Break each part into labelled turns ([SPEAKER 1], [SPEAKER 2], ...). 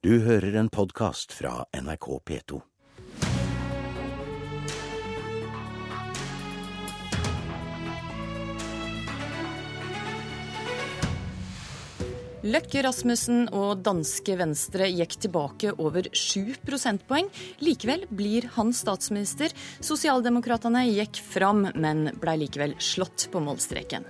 [SPEAKER 1] Du hører en podkast fra NRK P2.
[SPEAKER 2] Løkke Rasmussen og danske Venstre gikk tilbake over 7 prosentpoeng. Likevel blir han statsminister. Sosialdemokratene gikk fram, men blei likevel slått på målstreken.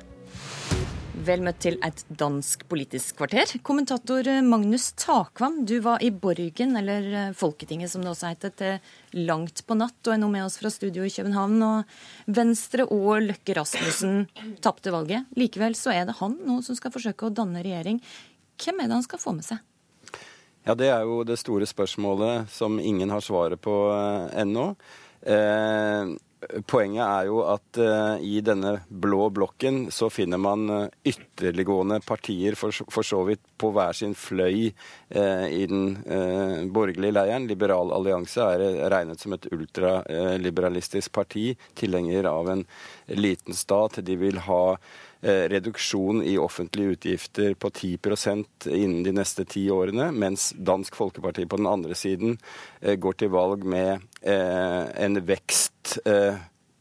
[SPEAKER 2] Vel møtt til et dansk politisk kvarter. Kommentator Magnus Takvam, du var i Borgen, eller Folketinget som det også heter, til langt på natt, og er nå med oss fra studio i København. Og Venstre og Løkke Rasmussen tapte valget. Likevel så er det han nå som skal forsøke å danne regjering. Hvem er det han skal få med seg?
[SPEAKER 3] Ja, Det er jo det store spørsmålet som ingen har svaret på eh, ennå. Eh, Poenget er jo at uh, i denne blå blokken så finner man uh, ytterliggående partier for, for, så vidt på hver sin fløy uh, i den borgerlige leiren. Liberal allianse er regnet som et ultraliberalistisk parti, tilhenger av en liten stat. De vil ha reduksjon i offentlige utgifter på 10% innen de neste ti årene, mens Dansk Folkeparti på den andre siden går til valg med en vekst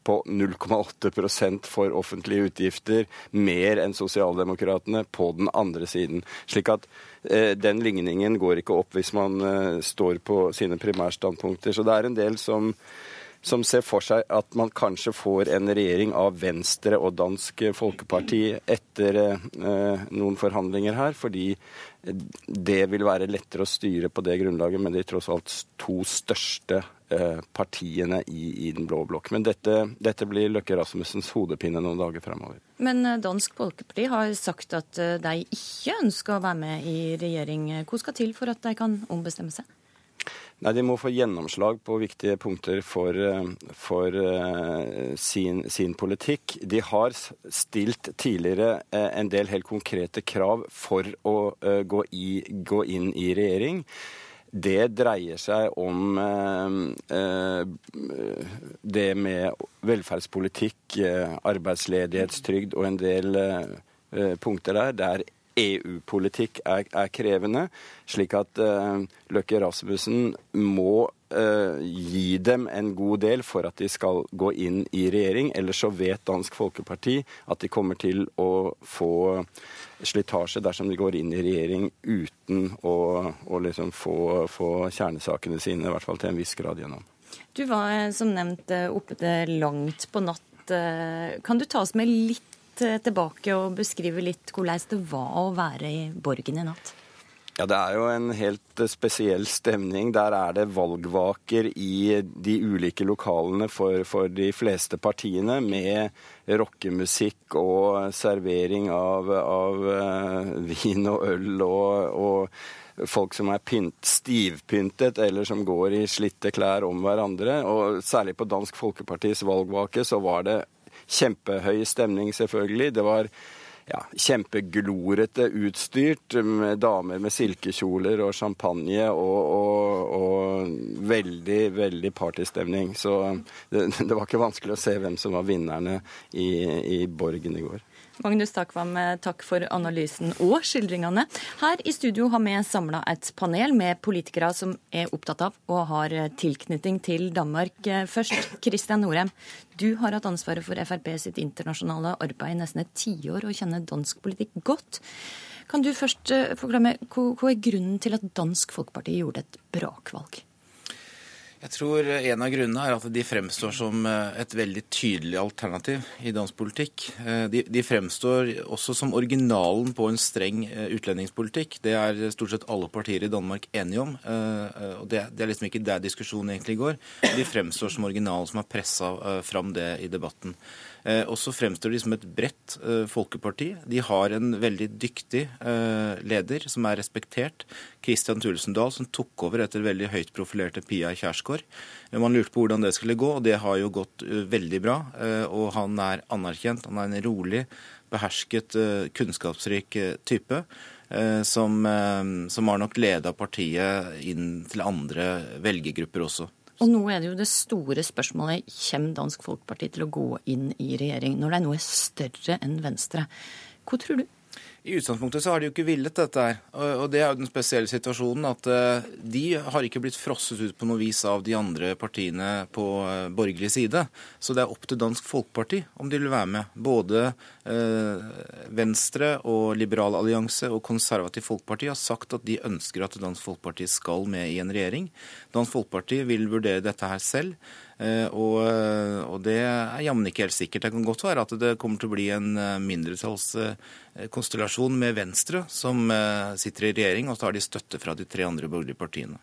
[SPEAKER 3] på 0,8% for offentlige utgifter, mer enn Sosialdemokratene på den andre siden. Slik at eh, den ligningen går ikke opp hvis man eh, står på sine primærstandpunkter. Så det er en del som som ser for seg at man kanskje får en regjering av Venstre og Dansk Folkeparti etter eh, noen forhandlinger her, fordi det vil være lettere å styre på det grunnlaget med de tross alt to største eh, partiene i, i, den blå blokk. Men dette, dette blir Løkke Rasmussens hodepine noen dager fremover.
[SPEAKER 2] Men eh, Dansk Folkeparti har sagt at de ikke ønsker å være med i regjering. Hva skal til for at de kan ombestemme seg?
[SPEAKER 3] Nei, De må få gjennomslag på viktige punkter for, eh, for uh, sin, sin, politikk. De har stilt tidligere uh, en del helt konkrete krav for å gå, i, gå, inn i regjering. Det dreier seg om det med velferdspolitikk, arbeidsledighetstrygd og en del punkter der. Det er EU-politikk er, er, krevende, slik at uh, Løkke Rasmussen må uh, gi dem en god del for at de skal gå inn i regjering. Ellers så vet Dansk Folkeparti at de kommer til å få slitasje dersom de går inn i regjering uten å, å liksom få, få kjernesakene sine, i hvert fall til en viss grad gjennom.
[SPEAKER 2] Du var eh, som nevnt oppe til langt på natt. Kan du ta oss med litt tilbake og beskrive litt hvordan det var å være i Borgen i natt?
[SPEAKER 3] Ja, Det er jo en helt spesiell stemning. Der er det valgvaker i de ulike lokalene for, for de fleste partiene, med rockemusikk og servering av, av uh, vin og øl og, og folk som er pynt, stivpyntet eller som går i slitte klær om hverandre. Og særlig på Dansk Folkepartis valgvake så var det kjempehøy stemning, selvfølgelig. Det var ja, kjempeglorete utstyrt, med damer med silkekjoler og champagne og, og, og veldig, veldig partystemning. Så det, det, var ikke vanskelig å se hvem som var vinnerne i, i Borgen i går.
[SPEAKER 2] Magnus Takvam, takk for analysen og skildringene. Her i studio har vi samla et panel med politikere som er opptatt av og har tilknytning til Danmark. Først Kristian Norheim. Du har hatt ansvaret for Frp sitt internasjonale arbeid i nesten et tiår og kjenner dansk politikk godt. Kan du først eh, forklare meg, Hva er grunnen til at Dansk Folkeparti gjorde et brakvalg?
[SPEAKER 4] Jeg tror en av grunnene er at de fremstår som eh, et veldig tydelig alternativ i dansk politikk. Eh, de, fremstår også som originalen på en streng eh, utlendingspolitikk. Det er stort sett alle partier i Danmark enige om. og Det, er liksom ikke der diskusjonen egentlig går. De fremstår som originalen som har pressa fram det i debatten. Eh, og så fremstår de som et bredt eh, folkeparti. De har en veldig dyktig eh, leder som er respektert, Kristian Thulesen Dahl, som tok over etter veldig høyt profilerte Pia Kjærsgaard. Man lurte på hvordan det skulle gå, og det har jo gått veldig bra. Og han er anerkjent. Han er en rolig, behersket, kunnskapsrik type. Som, som har nok leda partiet inn til andre velgergrupper også.
[SPEAKER 2] Og nå er det jo det store spørsmålet kommer Dansk Folkeparti til å gå inn i regjering, når de nå er større enn Venstre. Hva tror du?
[SPEAKER 4] I utgangspunktet så har de jo ikke villet dette her. Og det er jo den spesielle situasjonen at eh, de har ikke blitt frosset ut på noe vis av de andre partiene på eh, borgerlig side. Så det er opp til Dansk Folkeparti om de vil være med. Både eh, Venstre og Liberal allianse og Konservativ Folkeparti har sagt at de ønsker at Dansk Folkeparti skal med i en regjering. Dansk Folkeparti vil vurdere dette her selv. Eh, og, eh, og, det er jammen ikke helt sikkert. Det kan godt være at det kommer til å bli en eh, mindretallskonstellasjon med Venstre som sitter i regjering, og så har de støtte fra de tre andre borgerlige partiene.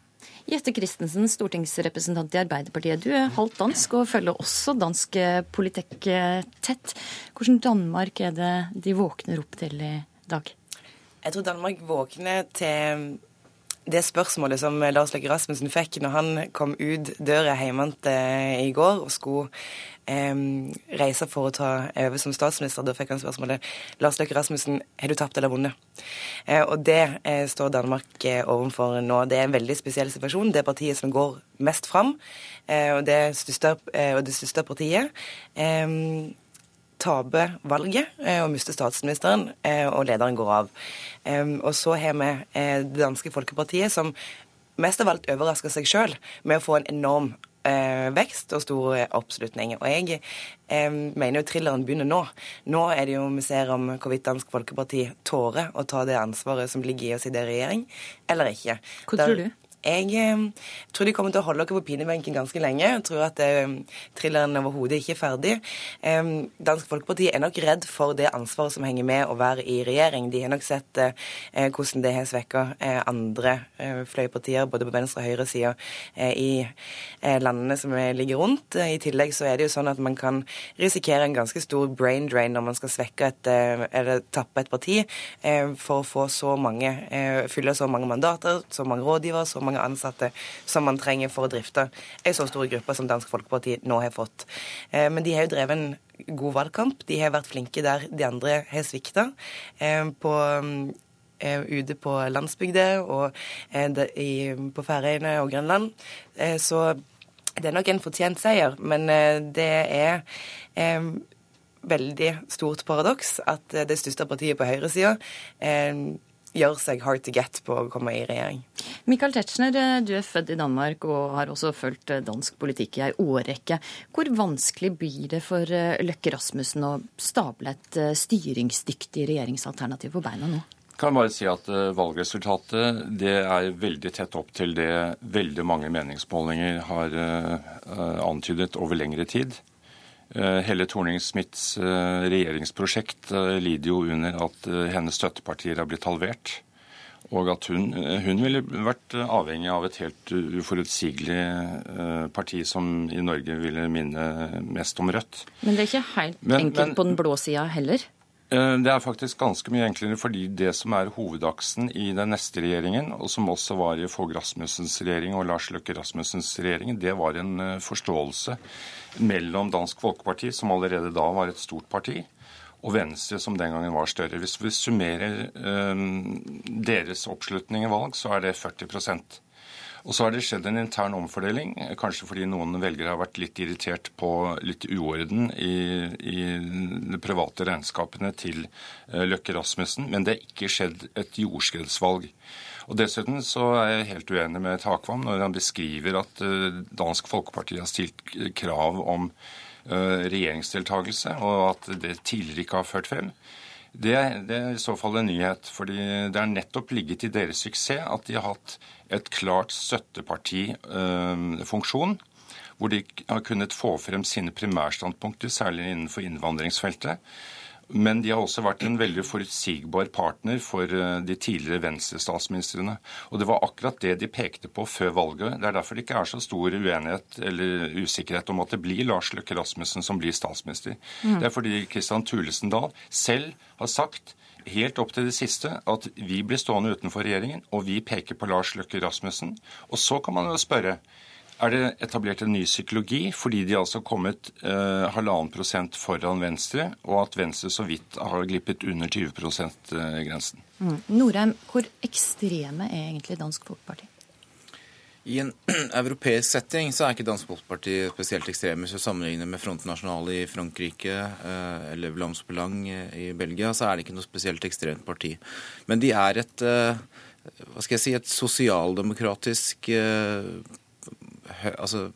[SPEAKER 2] Jette Christensen, stortingsrepresentant i Arbeiderpartiet. Du er halvt dansk og følger også dansk politikk tett. Hvordan Danmark er det de våkner opp til i dag?
[SPEAKER 5] Jeg tror Danmark våkner til det spørsmålet som Lars Løkke Rasmussen fikk når han kom ut døra hjemme i går og skulle eh, reise for å ta over som statsminister, da fikk han spørsmålet Lars Løkke Rasmussen, har du tapt eller vunnet? Eh, og det eh, står Danmark eh, overfor nå. Det er en veldig spesiell situasjon. Det er partiet som går mest fram, eh, og det største, eh, og det største partiet taper valget eh, og mister statsministeren, eh, og lederen går av. Og så har vi eh, Det danske Folkepartiet, som mest av alt overrasker seg sjøl med å få en enorm vekst og stor oppslutning. Og jeg eh, mener jo thrilleren begynner nå. Nå er det jo vi ser om hvorvidt Dansk Folkeparti tårer å ta det ansvaret som ligger i å sitte i regjering, eller ikke.
[SPEAKER 2] Hva tror du?
[SPEAKER 5] Jeg tror de kommer til å holde dere på pinebenken ganske lenge. Jeg tror at eh, thrilleren overhodet ikke er ferdig. Dansk Folkeparti er nok redd for det ansvaret som henger med å være i regjering. De har nok sett eh, eh hvordan det har svekka eh, andre fløypartier, både på venstre og høyre side i landene som ligger rundt. I tillegg så er det jo sånn at man kan risikere en ganske stor brain drain når man skal svekke et, eller tappe et parti for å få så mange, fylle så mange mandater, så mange rådgivere, så mange mange ansatte som man trenger for å drifte en så stor gruppe som Dansk Folkeparti nå har fått. Eh, men de har jo drevet en god valgkamp. De har vært flinke der de andre har svikta. Eh, på eh, ute på landsbygda og på Færøyene og Grønland. Så det er nok en fortjent seier, men det er veldig stort paradoks at det største partiet på høyresida gjør seg hard to get på å komme i regjering.
[SPEAKER 2] Michael Tetzschner, du er født i Danmark og har også fulgt eh, dansk politikk i ei årrekke. Hvor vanskelig blir det for eh, Løkke Rasmussen å stable et eh, styringsdyktig regjeringsalternativ på beina nå?
[SPEAKER 6] kan bare si at Valgresultatet det er veldig tett opp til det veldig mange meningsmålinger har antydet over lengre tid. Hele Torning-Smiths regjeringsprosjekt lider jo under at hennes støttepartier har blitt halvert. Og at hun, hun, ville vært avhengig av et helt uforutsigelig eh, parti som i Norge ville minne mest om Rødt.
[SPEAKER 2] Men det er ikke helt men, enkelt men, på den blå sida heller?
[SPEAKER 6] Eh, det er faktisk ganske mye enklere, fordi det som er hovedaksen i den neste regjeringen, og som også var i Fogh Rasmussens regjering og Lars Løkke Rasmussens regjering, det var en eh, forståelse mellom Dansk Folkeparti, som allerede da var et stort parti, og Venstre, som den gangen var større. Hvis vi summerer eh, deres oppslutning i valg, så er det 40 og så har det skjedd en intern omfordeling, kanskje fordi noen velgere har vært litt irritert på litt uorden i, i de private regnskapene til eh, Løkke Rasmussen. Men det har ikke skjedd et jordskredsvalg. Og Dessuten så er jeg helt uenig med Takvam når han beskriver at eh, Dansk Folkeparti har stilt krav om Eh, regjeringsdeltakelse, og at det tidligere ikke har ført frem. Det, det, er i så fall en nyhet. fordi det er nettopp ligget i deres suksess at de har hatt et klart støttepartifunksjon. Eh, hvor de har kunnet få frem sine primærstandpunkter, særlig innenfor innvandringsfeltet. Men de har også vært en veldig forutsigbar partner for eh, de tidligere Venstre-statsministrene. Og det var akkurat det de pekte på før valget. Det er derfor det ikke er så stor uenighet eller usikkerhet om at det blir Lars Løkke Rasmussen som blir statsminister. Mm. Det er fordi Kristian Thulesen Dahl selv har sagt helt opp til det siste at vi blir stående utenfor regjeringen, og vi peker på Lars Løkke Rasmussen. Og så kan man jo spørre er det etablert en ny psykologi fordi de altså har kommet eh, halvannen prosent foran Venstre, og at Venstre så vidt har glippet under 20 %-grensen.
[SPEAKER 2] Mm. Norheim, hvor ekstreme er egentlig Dansk Folkeparti?
[SPEAKER 4] I en europeisk setting så er ikke Dansk Folkeparti spesielt ekstreme. Hvis du sammenligner med Front National i Frankrike eh, eller Vlaams Belang i Belgia, så er det ikke noe spesielt ekstremt parti. Men de er et, eh, hva skal jeg si, et sosialdemokratisk altså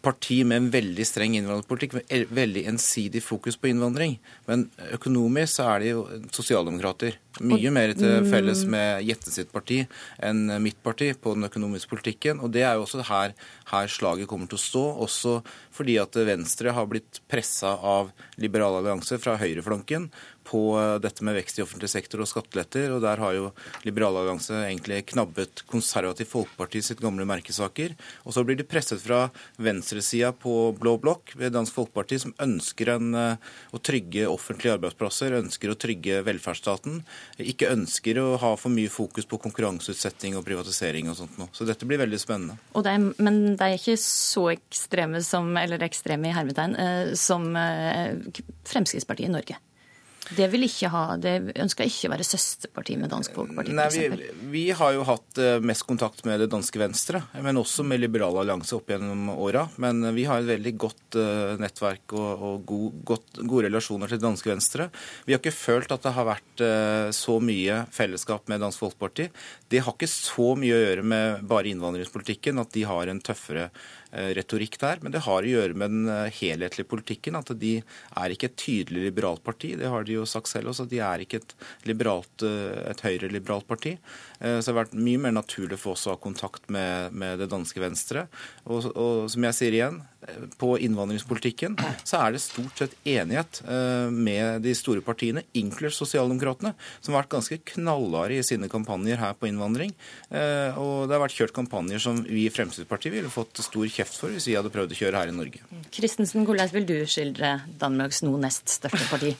[SPEAKER 4] parti med en veldig streng innvandringspolitikk, veldig ensidig fokus på innvandring. Men økonomisk så er de jo sosialdemokrater. Mye mer til felles med Jette sitt parti enn mitt parti på den økonomiske politikken. Og det er jo også her, her slaget kommer til å stå, også fordi at Venstre har blitt pressa av Liberal allianse fra høyreflanken på eh, dette med vekst i offentlig sektor og skatteletter. og Der har jo Liberal allianse egentlig knabbet Konservativ Folkeparti sitt gamle merkesaker. Og så blir de presset fra venstresida på blå blokk ved Dansk Folkeparti, som ønsker en, eh, å trygge offentlige arbeidsplasser, ønsker å trygge velferdsstaten. Ikke ønsker å ha for mye fokus på konkurranseutsetting og privatisering og sånt noe. Så dette blir veldig spennende.
[SPEAKER 2] Det er, men det er ikke så ekstreme som, eller ekstreme i hermetegn, eh, som Fremskrittspartiet i Norge? Det vil ikke ha, det ønsker ikke å være søsterparti med Dansk Folkeparti?
[SPEAKER 4] Nei, vi, vi, har jo hatt eh, mest kontakt med det danske Venstre, men også med Liberal allianse opp gjennom åra. Men vi har et veldig godt uh, nettverk og, og god, godt, gode relasjoner til det danske Venstre. Vi har ikke følt at det har vært så mye fellesskap med Dansk Folkeparti. Det har ikke så mye å gjøre med bare innvandringspolitikken at de har en tøffere Eh, retorikk der, men det har å gjøre med den eh, helhetlige politikken. At de er ikke et tydelig liberalt parti. Det har de jo sagt selv også. De er ikke et, liberalt, eh, et høyreliberalt parti. Så det har vært mye mer naturlig for oss å ha kontakt med, med det danske Venstre. Og, og, som jeg sier igjen, på innvandringspolitikken så er det stort sett enighet med de store partiene, inkludert Sosialdemokratene, som har vært ganske knallharde i sine kampanjer her på innvandring. Og det har vært kjørt kampanjer som vi i Fremskrittspartiet ville fått stor kjeft kjeft for hvis vi hadde prøvd å kjøre her i Norge.
[SPEAKER 2] Kristensen, hvordan vil du skildre Danmarks nå nest største parti?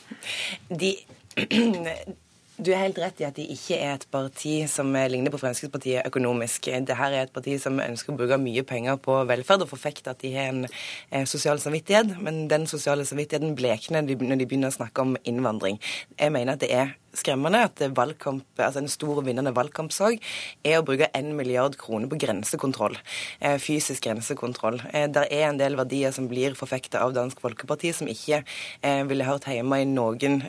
[SPEAKER 5] De du er helt rett i at de ikke er et parti som ligner på Fremskrittspartiet økonomisk. Dette er et parti som ønsker å bruke mye penger på velferd og forfekte at de har en eh, sosial samvittighet, men den sosiale samvittigheten blekner når de begynner å snakke om innvandring. Jeg mener at det er skremmende at valgkamp, altså en stor vinnende valgkampsak er å bruke 1 milliard kroner på grensekontroll. Eh, fysisk grensekontroll. Eh, der er en del verdier som blir forfekta av Dansk Folkeparti, som ikke eh, ville hørt hjemme i noen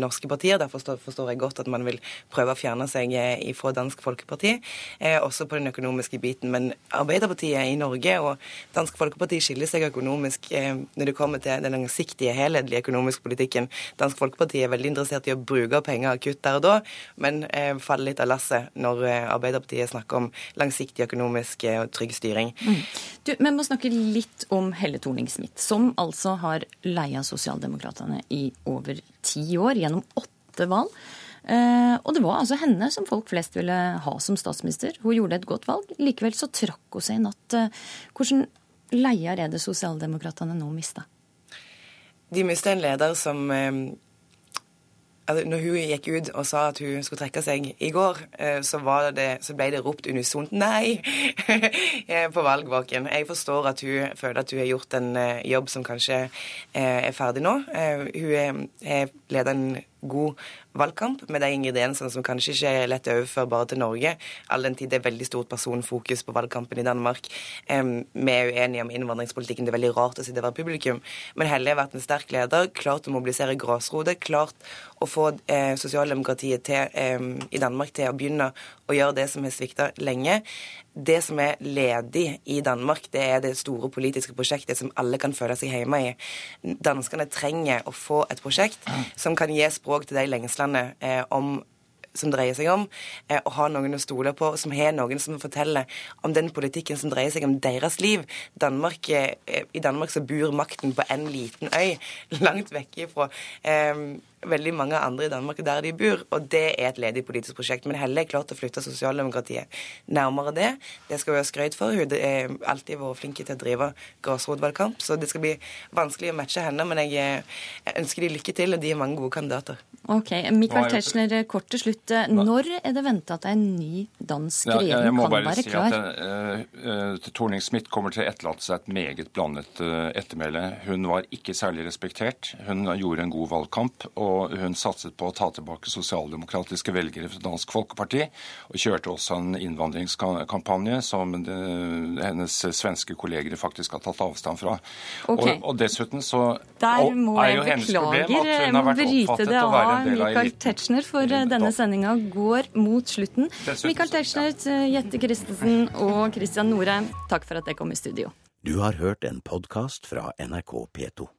[SPEAKER 5] norske partier. Derfor forstår jeg godt at man vil prøve å fjerne seg fra Dansk Folkeparti, også på den økonomiske biten. Men Arbeiderpartiet i Norge og Dansk Folkeparti skiller seg økonomisk når det kommer til den langsiktige, helhetlige økonomiske politikken. Dansk Folkeparti er veldig interessert i å bruke penger penger akutt der og da, men eh, faller litt av lasset når eh, Arbeiderpartiet snakker om langsiktig økonomisk og eh, trygg styring. Mm.
[SPEAKER 2] Du, Vi må snakke litt om Helle Thorning-Smith, som altså har leia Sosialdemokratene i over ti år, gjennom åtte valg. Uh, og det var altså henne som folk flest ville ha som statsminister. Hun gjorde et godt valg. Likevel så trakk hun seg i natt. Uh, hvordan leier er det Sosialdemokratene nå mista?
[SPEAKER 5] De mista en leder som altså, Når hun gikk ut og sa at hun skulle trekke seg i går, eh, så, det, så ble det ropt unisont 'nei' på valgvaken. Jeg forstår at hun føler at hun har gjort en eh, jobb som kanskje eh, er ferdig nå. Hun har ledet en god valgkamp med de ingrediensene som kanskje ikke er lett overførbare til Norge, all den tid det er veldig stort personfokus på valgkampen i Danmark. vi er uenige om innvandringspolitikken, det er veldig rart å sitte og være publikum. Men Helle har vært en sterk leder, klart å mobilisere grasrotet, klart å få eh, sosialdemokratiet til, eh, i Danmark til å begynne å gjøre det som har svikta lenge. Det som er ledig i Danmark, det er det store politiske prosjektet som alle kan føle seg hjemme i. Danskene trenger å få et prosjekt som kan gi språk til de lengslene eh, om som dreier seg om, eh, og ha noen å stole på, som har noen som forteller om den politikken som dreier seg om deres liv. Danmark, eh, I Danmark så bor makten på en liten øy, langt vekk ifra eh, veldig mange andre i Danmark der de bor, og det er et ledig politisk prosjekt. Men Helle er klart å flytte sosialdemokratiet nærmere det. Det skal hun ha skryt for. Hun har alltid vært flink til å drive grasrotvalgkamp, så det skal bli vanskelig å matche henne. Men jeg, jeg ønsker de lykke til, og de er mange gode kandidater.
[SPEAKER 2] Ok, Michael Tetzschner, kort til slutt. Når er det venta at en ny dansk regjering kan være klar? Jeg må bare si
[SPEAKER 6] at uh, uh, Torning-Smith kommer til å etterlate seg et meget blandet uh, ettermæle. Hun var ikke særlig respektert. Hun gjorde en god valgkamp. og og hun satset på å ta tilbake sosialdemokratiske velgere fra Dansk Folkeparti, og kjørte også en innvandringskampanje som det, hennes svenske kolleger faktisk har tatt avstand fra.
[SPEAKER 2] Okay.
[SPEAKER 6] Og, og, dessuten så
[SPEAKER 2] Der må
[SPEAKER 6] er jo hennes
[SPEAKER 2] beklager,
[SPEAKER 6] problem at hun har vært oppfattet
[SPEAKER 2] det
[SPEAKER 6] å være en del av
[SPEAKER 2] Michael. Tetzschner, for eh, denne sendinga går mot slutten.
[SPEAKER 6] Dessuten
[SPEAKER 2] Michael Tetzschner, Jette Christensen og Christian Norheim, takk for at dere kom i studio.
[SPEAKER 1] Du har hørt en podkast fra NRK P2.